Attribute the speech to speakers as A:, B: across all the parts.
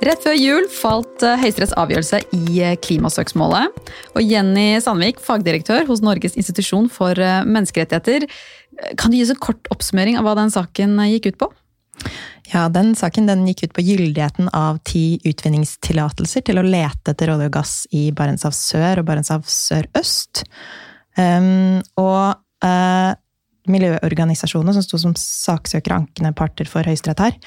A: Rett før jul falt eh, Høyesteretts avgjørelse i eh, klimasøksmålet. Og Jenny Sandvik, fagdirektør hos Norges institusjon for eh, menneskerettigheter. Kan du gi oss en kort oppsummering av hva den saken gikk ut på?
B: Ja, den saken den gikk ut på gyldigheten av ti utvinningstillatelser til å lete etter olje og gass i Barentshav sør og Barentshav sørøst. Um, og uh, miljøorganisasjonene som sto som saksøkere og ankende parter for Høyesterett her,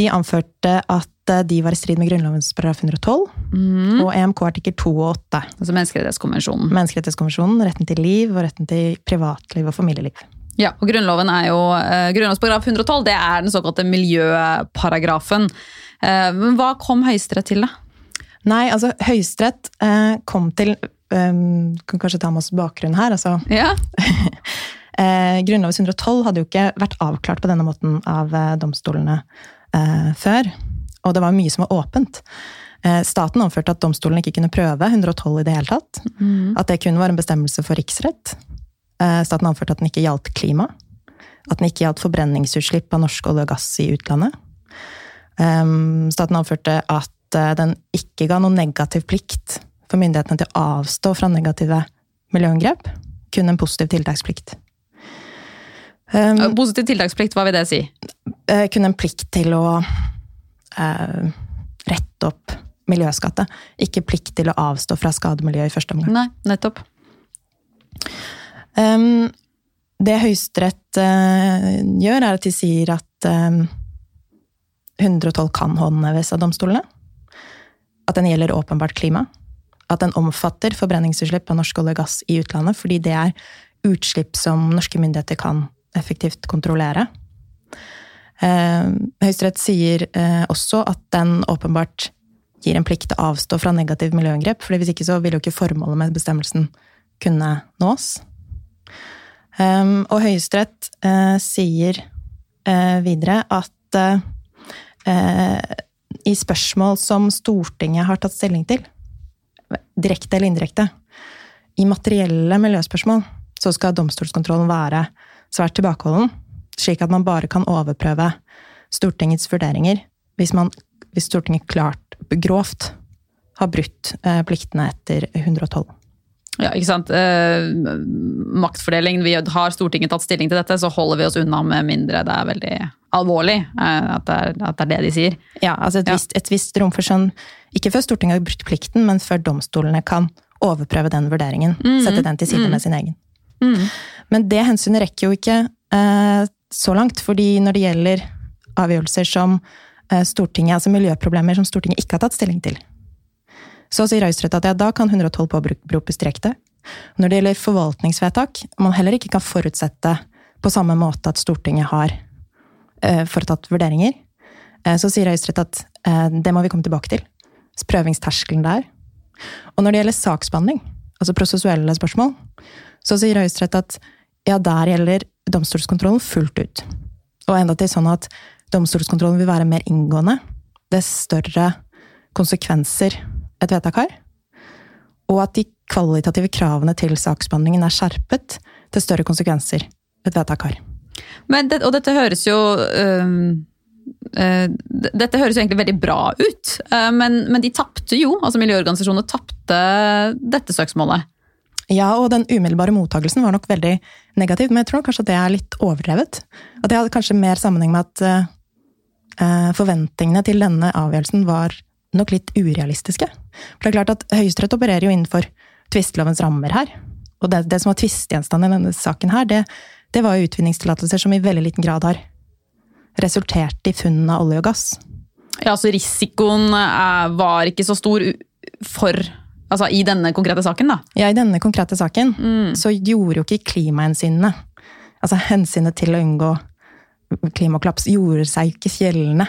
B: de anførte at eh, de var i strid med Grunnlovens paragraf 112 mm. og EMK artikkel 2 og 8.
A: Altså Menneskerettighetskonvensjonen.
B: Menneskerettighetskonvensjonen, Retten til liv og retten til privatliv og familieliv.
A: Ja, og Grunnloven er jo, eh, Grunnlovsparagraf 112 det er den såkalte miljøparagrafen. Eh, men hva kom Høyesterett til, da?
B: Nei, altså Høyesterett eh, kom til um, Kan kanskje ta med oss bakgrunnen her. altså.
A: Ja.
B: eh, Grunnlovens 112 hadde jo ikke vært avklart på denne måten av eh, domstolene eh, før. Og det var mye som var åpent. Staten omførte at domstolen ikke kunne prøve 112 i det hele tatt. Mm. At det kun var en bestemmelse for riksrett. Eh, staten anførte at den ikke gjaldt klima. At den ikke gjaldt forbrenningsutslipp av norsk olje og gass i utlandet. Staten anførte at eh, den ikke ga noen negativ plikt for myndighetene til å avstå fra negative miljøangrep. Kun en positiv tiltaksplikt.
A: Um, positiv tiltaksplikt, hva vil det si?
B: Uh, kun en plikt til å uh, rette opp miljøskattet. Ikke plikt til å avstå fra skademiljøet i første omgang.
A: Nei, nettopp.
B: Um, det Høyesterett uh, gjør, er at de sier at um, 112 kan håndheves av domstolene. At den gjelder åpenbart klima. At den omfatter forbrenningsutslipp av norsk olje og gass i utlandet, fordi det er utslipp som norske myndigheter kan effektivt kontrollere. Uh, Høyesterett sier uh, også at den åpenbart gir en plikt til å avstå fra negativ miljøangrep, for hvis ikke så vil jo ikke formålet med bestemmelsen kunne nås. Um, og Høyesterett sier videre at i spørsmål som Stortinget har tatt stilling til, direkte eller indirekte, i materielle miljøspørsmål, så skal domstolskontrollen være svært tilbakeholden, slik at man bare kan overprøve Stortingets vurderinger hvis, man, hvis Stortinget klart, grovt, har brutt pliktene etter 112.
A: Ja, ikke sant. Eh, maktfordeling. Vi har Stortinget tatt stilling til dette, så holder vi oss unna med mindre det er veldig alvorlig eh, at, det er, at, det er, det de sier.
B: Ja, altså et, ja. Visst, et visst rom for sånn Ikke før Stortinget har brutt plikten, men før domstolene kan overprøve den vurderingen. Mm -hmm. Sette den til side mm -hmm. med sin egen. Mm -hmm. Men det hensynet rekker jo ikke eh, så langt, fordi når det gjelder avgjørelser som eh, Stortinget, altså miljøproblemer som Stortinget ikke har tatt stilling til, så sier Høyesterett at ja, da kan 112 påberopes direkte. Når det gjelder forvaltningsvedtak, man heller ikke kan forutsette på samme måte at Stortinget har eh, foretatt vurderinger, Eh, så sier Høyesterett at eh, det må vi komme tilbake til. Prøvingsterskelen der. Og når det gjelder saksbehandling, altså prosessuelle spørsmål, så sier Høyesterett at ja, der gjelder domstolskontrollen fullt ut. Og enda til sånn at domstolskontrollen vil være mer inngående. Det større konsekvenser et vedtak har, og at de kvalitative kravene til saksbehandlingen er skjerpet til større konsekvenser et vedtak har.
A: Men det, og dette høres jo øh, øh, Dette høres jo egentlig veldig bra ut, øh, men, men, de tapte jo. altså Miljøorganisasjonene tapte dette søksmålet.
B: Ja, og den umiddelbare mottakelsen var nok veldig negativ, men jeg tror kanskje det er litt overdrevet. At det hadde kanskje mer sammenheng med at øh, forventningene til denne avgjørelsen var nok litt urealistiske. For det er klart at Høyesterett opererer jo innenfor tvistelovens rammer her. Og det, det som var tvistgjenstand i denne saken her, det, det var jo utvinningstillatelser som i veldig liten grad har resultert i funn av olje og gass.
A: Ja, så risikoen eh, var ikke så stor for Altså i denne konkrete saken, da?
B: Ja, i denne konkrete saken mm. så gjorde jo ikke klimahensynene Altså hensynet til å unngå klimakollaps gjorde seg ikke gjeldende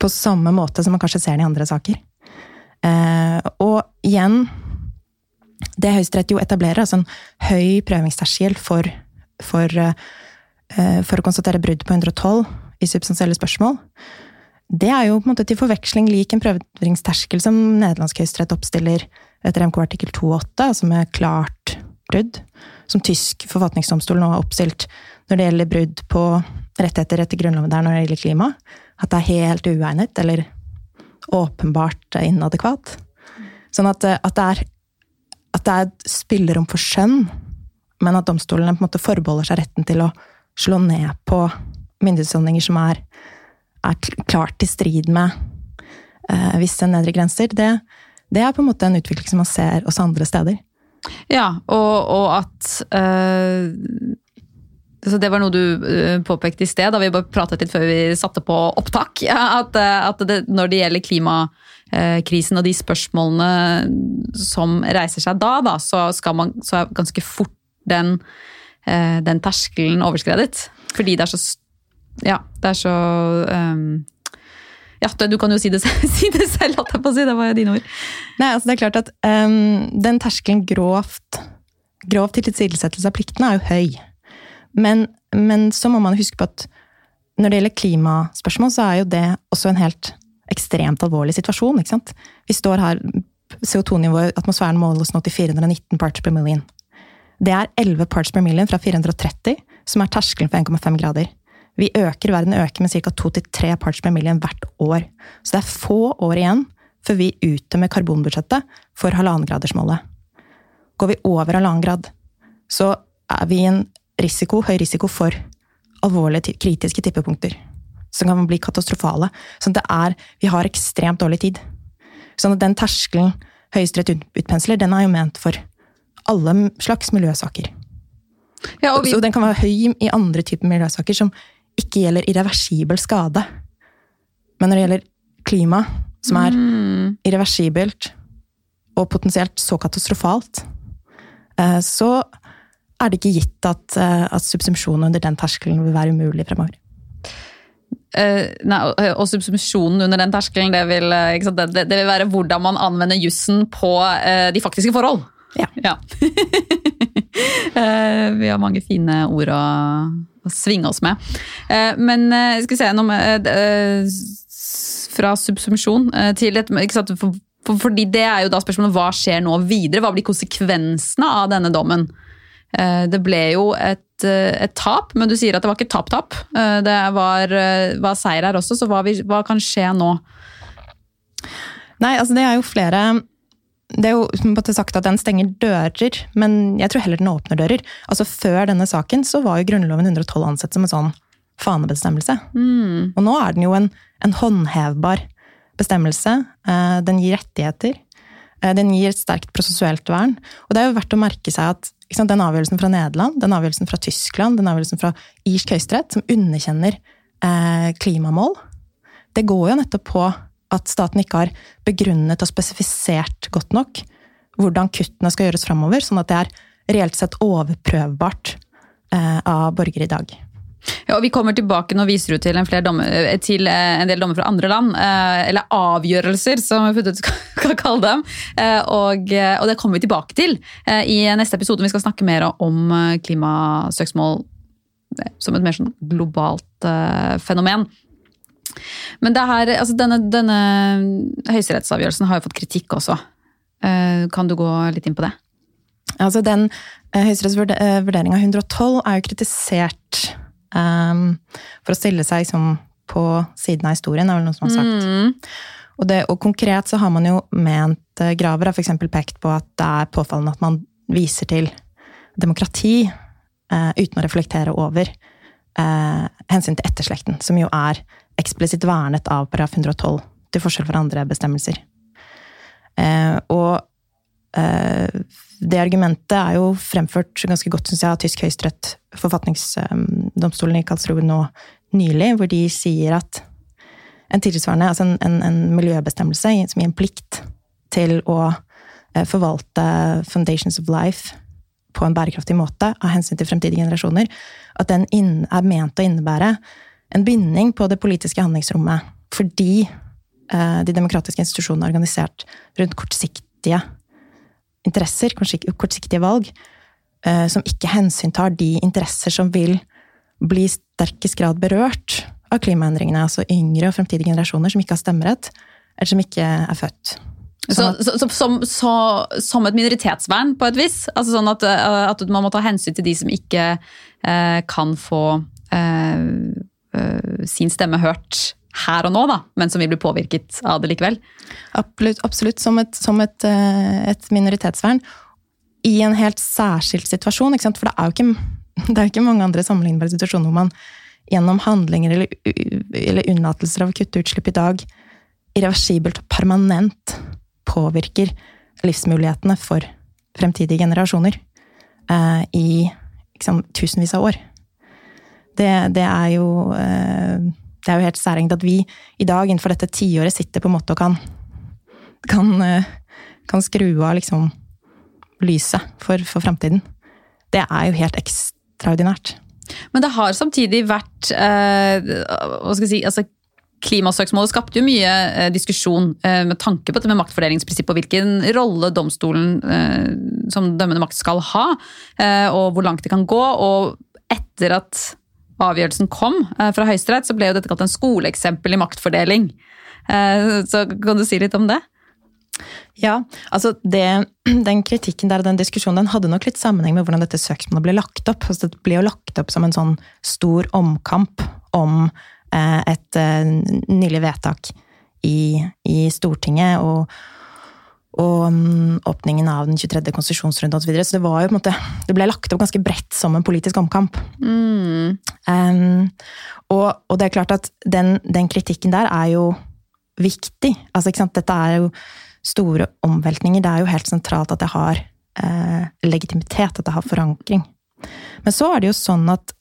B: på samme måte som man kanskje ser den i andre saker. Eh, og igjen Det Høyesterett jo etablerer, altså en høy prøvingsterskel for, for, eh, for å konstatere brudd på 112 i substansielle spørsmål, det er jo på en måte til forveksling lik en prøvingsterskel som nederlandsk høyesterett oppstiller etter MK artikkel 2-8, altså med klart brudd. Som tysk forfatningsdomstol nå har oppstilt når det gjelder brudd på rettigheter etter Grunnloven der når det gjelder klima. At det er helt uegnet, eller åpenbart inadekvat. Sånn at, at, det er, at det er et spillerom for skjønn, men at domstolene på en måte forbeholder seg retten til å slå ned på myndighetsholdninger som er, er klart i strid med eh, visse nedre grenser. Det, det, er på en måte en utvikling som man ser også andre steder.
A: Ja, og, og at øh, Det var noe du øh, påpekte i sted, da vi bare pratet litt før vi satte på opptak. At, at det, når det gjelder klimakrisen og de spørsmålene som reiser seg da, da så, man, så er ganske fort den, den terskelen overskredet. Fordi det er så Ja, det er så um, ja, du kan jo si det, si det selv, holdt jeg på å si. Det var jo dine ord.
B: Nei, altså det er klart at um, Den terskelen grovt, grovt tilsidesettelse av pliktene er jo høy. Men, men, så må man huske på at når det gjelder klimaspørsmål, så er jo det også en helt ekstremt alvorlig situasjon. ikke sant? Vi står her, CO2-nivået i atmosfæren måles nå til 419 parts per million. Det er 11 parts per million fra 430, som er terskelen for 1,5 grader. Vi øker, verden øker med ca. 2-3 parts per million hvert år. Så det er få år igjen før vi uttømmer karbonbudsjettet for halvannengradersmålet. Går vi over halvannen grad, så er vi i en risiko, høy risiko for alvorlige, kritiske tippepunkter. Som kan bli katastrofale. Så det er Vi har ekstremt dårlig tid. Sånn at den terskelen Høyesterett utpensler, den er jo ment for alle slags miljøsaker. Ja, vi... Så den kan være høy i andre typer miljøsaker som ikke gjelder irreversibel skade. Men når det gjelder klima, som er mm. irreversibelt og potensielt så katastrofalt, eh, så er det ikke gitt at, eh, at subsumpsjon under den terskelen vil være umulig fremover.
A: Uh, nei, og subsumpsjonen under den terskelen, det vil, det, det vil, være hvordan man anvender jussen på uh, de faktiske forhold.
B: Ja.
A: ja. uh, vi har mange fine ord å å svinge oss med. Eh, men eh, skal vi se noe med, eh, Fra subsumpsjon til et for, fordi Det er jo da spørsmålet hva skjer nå videre? Hva blir konsekvensene av denne dommen? Det ble jo et, et tap, men du sier at det var ikke tap-tap. Det var, var seier her også, så hva, hva kan skje nå?
B: Nei, altså det er jo flere det er jo på sagt at den stenger dører, men jeg tror heller den åpner dører. Altså Før denne saken så var jo Grunnloven 112 ansett som en sånn fanebestemmelse. Mm. Og nå er den jo en, en håndhevbar bestemmelse. Eh, den gir rettigheter. Eh, den gir et sterkt prosessuelt vern. Og det er jo verdt å merke seg at sant, den avgjørelsen fra Nederland, den avgjørelsen fra Tyskland, den avgjørelsen fra irsk høyesterett, som underkjenner eh, klimamål, det går jo nettopp på at staten ikke har begrunnet og spesifisert godt nok hvordan kuttene skal gjøres framover, sånn at det er reelt sett overprøvbart eh, av borgere i dag.
A: Ja, og Vi kommer tilbake nå viser du til en, dommer, eh, til eh, en del dommer fra andre land. Eller avgjørelser, som vi skal kalle dem. Og, og, det kommer vi tilbake til i neste episode. Vi skal snakke mer om klimasøksmål som et mer sånn globalt fenomen. Men her, altså denne, denne høyesterettsavgjørelsen har jo fått kritikk også. Eh, kan du gå litt inn på det?
B: Altså den uh, høyesterettsvurderinga uh, 112 er jo kritisert um, for å stille seg som på siden av historien, er vel noe som har sagt. Mm. Og, det, og, konkret så har man jo ment Graver har f.eks. pekt på at det er påfallende at man viser til demokrati uh, uten å reflektere over uh, hensyn til etterslekten, som jo er eksplisitt vernet av paragraf 112, til forskjell fra andre bestemmelser. Eh, og eh, det argumentet er jo fremført ganske godt, syns jeg, av tysk høyesterett, forfatningsdomstolen i Karlsruhe nå nylig, hvor de sier at en tilsvarende, altså en, en, en miljøbestemmelse som gir en plikt til å eh, forvalte Foundations of Life på en bærekraftig måte av hensyn til fremtidige generasjoner, at den er ment å innebære en binding på det politiske handlingsrommet fordi eh, de demokratiske institusjonene er organisert rundt kortsiktige interesser, kortsiktige valg, eh, som ikke hensyntar de interesser som vil bli i sterkest grad berørt av klimaendringene. Altså yngre og fremtidige generasjoner som ikke har stemmerett, eller som ikke er født.
A: Så, så, så, som, som et minoritetsvern, på et vis? Altså sånn at, eh, at man må ta hensyn til de som ikke eh, kan få eh, sin stemme hørt her og nå, da, men som vil bli påvirket av det likevel?
B: Absolutt, absolutt som, et, som et, eh, et, minoritetsvern. I en helt særskilt situasjon, for det er jo ikke, det er ikke mange andre sammenlignbare situasjoner hvor man gjennom handlinger eller, eller unnlatelser av å kutte utslipp i dag irreversibelt og permanent påvirker livsmulighetene for fremtidige generasjoner eh, i liksom, tusenvis av år. Det, det, er jo eh, det er jo helt særegent at vi i dag innenfor dette tiåret sitter på en måte og kan, kan, eh, kan skru av liksom lyset for, for framtiden. Det er jo helt ekstraordinært.
A: Men det har samtidig vært eh, hva skal jeg si, altså Klimasøksmålet skapte jo mye eh, diskusjon eh, med tanke på dette med maktfordelingsprinsippet og hvilken rolle domstolen eh, som dømmende makt skal ha, og hvor langt det kan gå. Og etter at avgjørelsen kom eh, fra Høyesterett, så ble jo dette kalt en skoleeksempel i maktfordeling. så kan du si litt om det?
B: Ja, altså det, Den kritikken der og den diskusjonen den hadde nok litt sammenheng med hvordan dette søksmålet ble lagt opp. Altså det ble jo lagt opp som en sånn stor omkamp om eh, et eh, nylig vedtak i, i Stortinget. og og um, åpningen av den 23. konsesjonsrunden osv. Så, videre. så det var jo på en måte, det ble lagt opp ganske bredt som en politisk omkamp. Mm. Um, og, og, det er klart at den, den, kritikken der er jo viktig. Altså, ikke sant? Dette er jo store omveltninger. Det er jo helt sentralt at det har eh, legitimitet, at det har forankring. Men så er det jo sånn at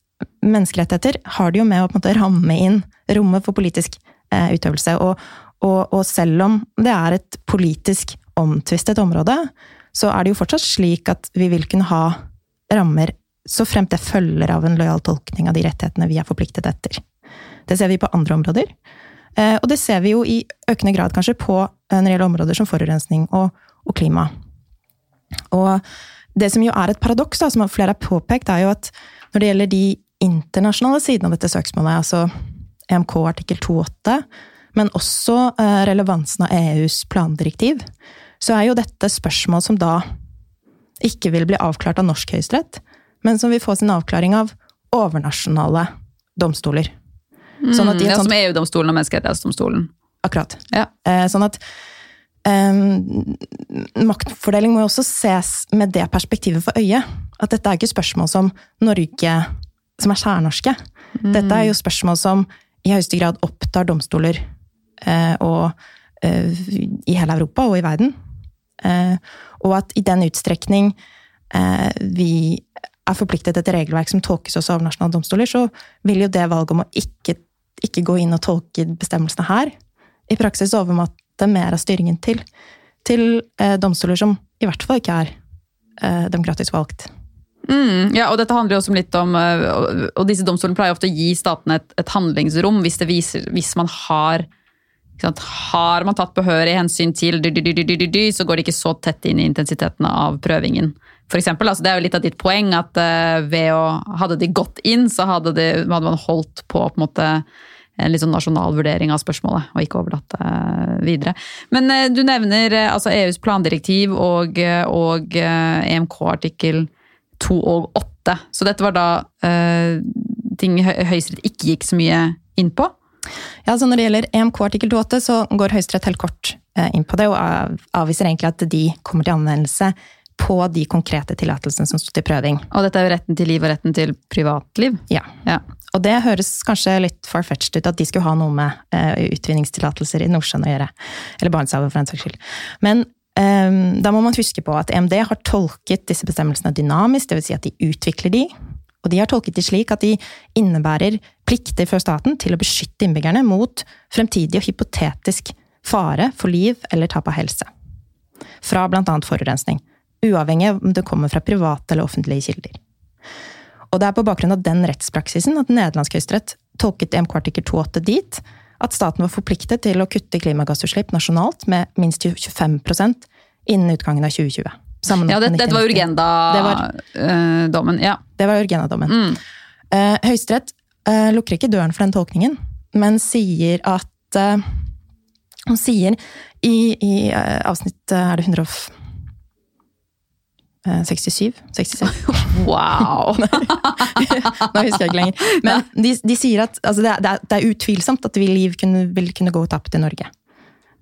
B: menneskerettigheter har det jo med å på en måte ramme inn rommet for politisk eh, utøvelse. Og, og, og, selv om det er et politisk omtvistet område, så er det jo fortsatt slik at vi vil kunne ha rammer så fremt det følger av en lojal tolkning av de rettighetene vi er forpliktet etter. Det ser vi på andre områder. Eh, og det ser vi jo i økende grad kanskje på eh, når det gjelder områder som forurensning og, og, klima. Og det som jo er et paradoks, som flere har påpekt, er jo at når det gjelder de internasjonale sidene av dette søksmålet, altså EMK artikkel 2.8, men også eh, relevansen av EUs plandirektiv, så er jo dette spørsmål som da ikke vil bli avklart av norsk høyesterett, men som vil få sin avklaring av overnasjonale domstoler.
A: Sånn at mm, ja, som EU-domstolen og Menneskerettighetsdomstolen.
B: Akkurat. Ja. Eh, sånn at um, Maktfordeling må jo også ses med det perspektivet for øye. At dette er ikke spørsmål som Norge som er særnorske. Mm. Dette er jo spørsmål som i høyeste grad opptar domstoler eh, og, eh, i hele Europa og i verden. Eh, og at i den utstrekning eh, vi er forpliktet etter regelverk som tolkes også av nasjonale domstoler, så vil jo det valget om å ikke ikke gå inn og tolke bestemmelsene her. I praksis overmatte mer av styringen til, til eh, domstoler som i hvert fall ikke er demokratisk valgt.
A: Mm, ja, og dette handler jo også litt om Og disse domstolene pleier ofte å gi statene et, et handlingsrom hvis, viser, hvis man har har man tatt behørig hensyn til dy, dy, dy, så går det ikke så tett inn i intensiteten av prøvingen. For eksempel, altså det er jo litt av ditt poeng at uh, ved å Hadde de gått inn, så hadde, de, hadde, man holdt på på en måte en litt sånn nasjonal vurdering av spørsmålet, og ikke overlatt det uh, videre. Men uh, du nevner altså EUs plandirektiv og, og EMK artikkel 2 og 8. Så dette var da ting Høyesterett ikke gikk så mye inn på?
B: Ja, så Når det gjelder EMK artikkel 2.8, så går Høyesterett helt kort inn på det, og avviser egentlig at de kommer til anvendelse på de konkrete tillatelsene som sto til prøving.
A: Og dette er jo retten til liv og retten til privatliv?
B: Ja. ja. Og det høres kanskje litt far-fetched ut at de skulle ha noe med uh, utvinningstillatelser i Nordsjøen å gjøre. Eller Barentshavet, for den saks skyld. Men um, da må man huske på at EMD har tolket disse bestemmelsene dynamisk, dvs. Si at de utvikler de. Og de har tolket de slik at de innebærer plikter fra staten til å beskytte innbyggerne mot fremtidig og hypotetisk fare for liv eller tap av helse. Fra annet forurensning uavhengig av om det kommer fra private eller offentlige kilder. Og det er på bakgrunn av den rettspraksisen at nederlandsk høyesterett tolket EMK artikkel 2.8 dit at staten var forpliktet til å kutte klimagassutslipp nasjonalt med minst 25% innen utgangen av 2020.
A: Ja, det, dette var Urgenda-dommen. Ja.
B: Det var Urgenda-dommen. Mm. Uh, Høyesterett uh, lukker ikke døren for den tolkningen, men sier at uh, Hun sier i, i uh, avsnitt Er det 167? 67?
A: Wow!
B: Nå husker jeg ikke lenger. Men de, de sier at altså det, er, det, er, utvilsomt at liv kunne, vil kunne gå tapt i Norge.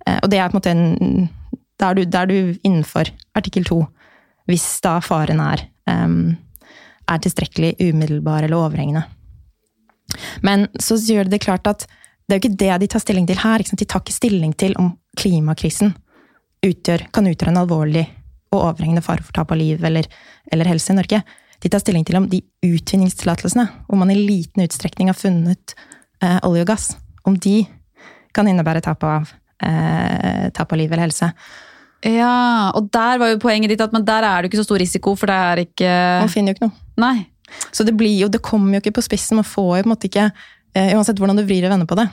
B: Eh, og det er på en måte en Da er du, er du innenfor artikkel to, hvis da faren er, um, er tilstrekkelig umiddelbar eller overhengende. Men så gjør det det klart at det er jo ikke det de tar stilling til her. De tar ikke stilling til om klimakrisen utgjør, kan utgjøre en alvorlig og overhengende fare for tap av liv eller, eller, helse i Norge. De tar stilling til om de utvinningstillatelsene, hvor man i liten utstrekning har funnet eh, olje og gass, om de kan innebære tap av, eh, tap av liv eller helse.
A: Ja, og der var jo poenget ditt at men der er det ikke så stor risiko, for det er ikke
B: Man finner jo ikke noe.
A: Nei.
B: Så det blir jo, det kommer jo ikke på spissen. Man får jo på en måte ikke eh, Uansett hvordan du vrir og vender på det,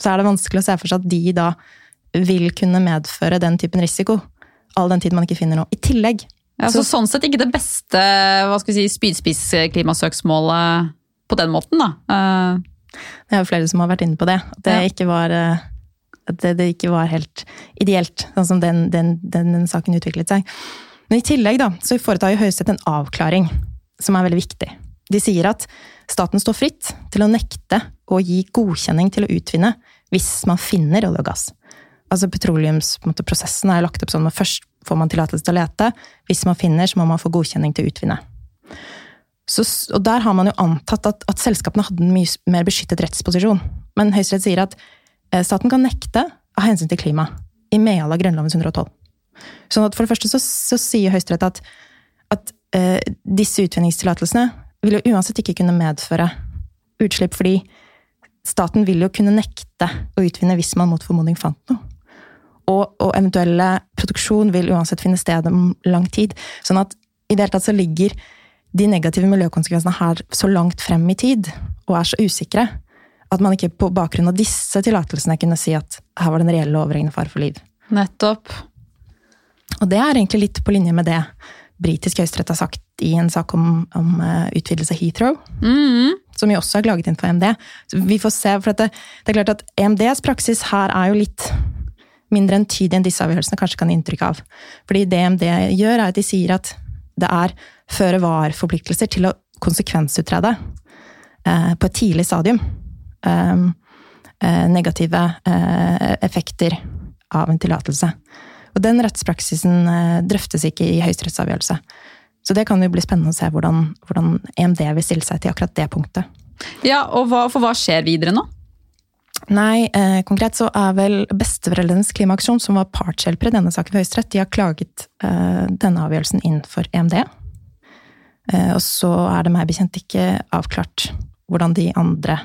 B: så er det vanskelig å se for seg at de da vil kunne medføre den typen risiko. All den tid man ikke finner noe. I tillegg
A: ja, så, så Sånn sett ikke det beste hva skal vi si, spydspiss-klimasøksmålet på den måten, da. Uh.
B: Det er jo flere som har vært inne på det. At det, ja. ikke, var, eh, at det, det ikke var helt ideelt, sånn som den, den, den, den, saken utviklet seg. Men i tillegg da, så foretar jo Høyesterett en avklaring som er veldig viktig. De sier at staten står fritt til å nekte å gi godkjenning til å utvinne hvis man finner olje og gass. Altså Petroleumsprosessen er lagt opp sånn at først får man tillatelse til å lete. Hvis man finner, så må man få godkjenning til å utvinne. Så, og der har man jo antatt at, at, selskapene hadde en mye mer beskyttet rettsposisjon. Men Høyesterett sier at eh, staten kan nekte av hensyn til klima i medhold av Grunnloven 112. Sånn at For det første så, så sier Høyesterett at, at disse utvinningstillatelsene vil jo uansett ikke kunne medføre utslipp, fordi staten vil jo kunne nekte å utvinne hvis man mot formodning fant noe og, og eventuelle produksjon vil uansett finne sted om lang tid. Sånn at i det hele tatt så ligger de negative miljøkonsekvensene her så langt frem i tid, og er så usikre, at man ikke på bakgrunn av disse tillatelsene kunne si at her var det en reell overhengende fare for liv.
A: Nettopp.
B: Og det er egentlig litt på linje med det britisk høyesterett har sagt i en sak om, om uh, utvidelse av Heathrow.
A: Mm.
B: Som jo også er klaget inn for EMD. Så vi får se, for det, det er klart at EMDs praksis her er jo litt mindre entydig enn disse avgjørelsene kanskje kan gi inntrykk av. Fordi det EMD gjør, er at de sier at det er føre var-forpliktelser til å konsekvensutrede eh, på et tidlig stadium eh, eh, negative eh, effekter av en tillatelse. Og den rettspraksisen eh, drøftes ikke i høyesterettsavgjørelse. Så det kan jo bli spennende å se hvordan, hvordan EMD vil stille seg til akkurat det punktet.
A: Ja, og hva, For hva skjer videre nå?
B: Nei, eh, konkret så er vel besteforeldrenes klimaaksjon, som var partshjelper i denne saken for Høyesterett, de har klaget eh, denne avgjørelsen inn for EMD. Eh, og så er det meg bekjent ikke avklart hvordan de andre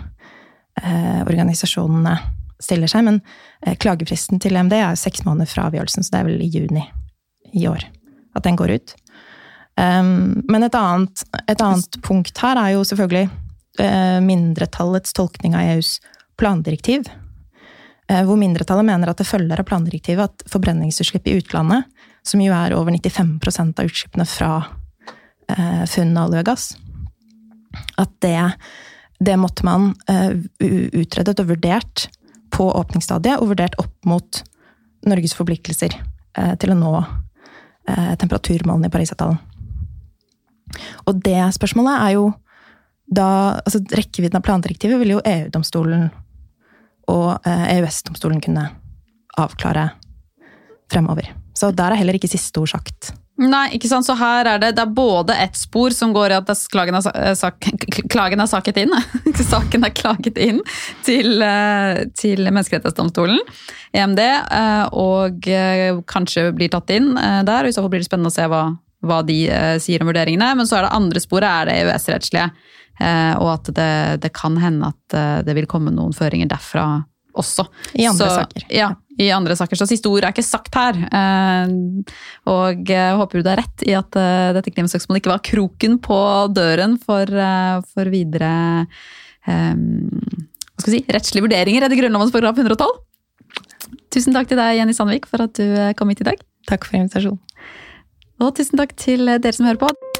B: eh, organisasjonene stiller seg, men eh, klagefristen til EMD er seks måneder fra avgjørelsen, så det er vel i juni i år at den går ut. Um, men et annet, et annet punkt her er jo selvfølgelig eh, mindretallets tolkning av EUs plandirektiv, eh, hvor mindretallet mener at det følger av plandirektivet at forbrenningsutslipp i utlandet, som jo er over 95% av utslippene fra funn av olje og gass, at det, det måtte man utredet og vurdert på åpningsstadiet, og vurdert opp mot Norges forpliktelser eh, til å nå eh, temperaturmålene i Parisavtalen. Og det spørsmålet er jo da altså Rekkevidden av plandirektivet vil jo EU-domstolen og EØS-domstolen eh, e kunne avklare fremover. Så der er heller ikke siste ord sagt.
A: Nei, ikke sant? så her er det, det er både ett spor som går i at klagen er, eh, sak, klagen er saket inn. Saken er klaget inn til, eh, til Menneskerettighetsdomstolen, EMD, og kanskje blir tatt inn der. og I så fall blir det spennende å se hva, hva de sier om vurderingene. Men så er det andre sporet er det EØS-rettslige. Eh, og at det, det, kan hende at eh, det vil komme noen føringer derfra også.
B: I andre så, saker.
A: Ja, i andre saker. Så siste ord er ikke sagt her. Eh, og jeg håper du har rett i at dette klimasøksmålet ikke var kroken på døren for, for videre hva skal jeg si, rettslige vurderinger etter Grunnlovens paragraf 112. Tusen takk til deg, Jenny Sandvik, for at du kom hit i dag.
B: Takk for invitasjonen.
A: Og tusen takk til dere som hører på.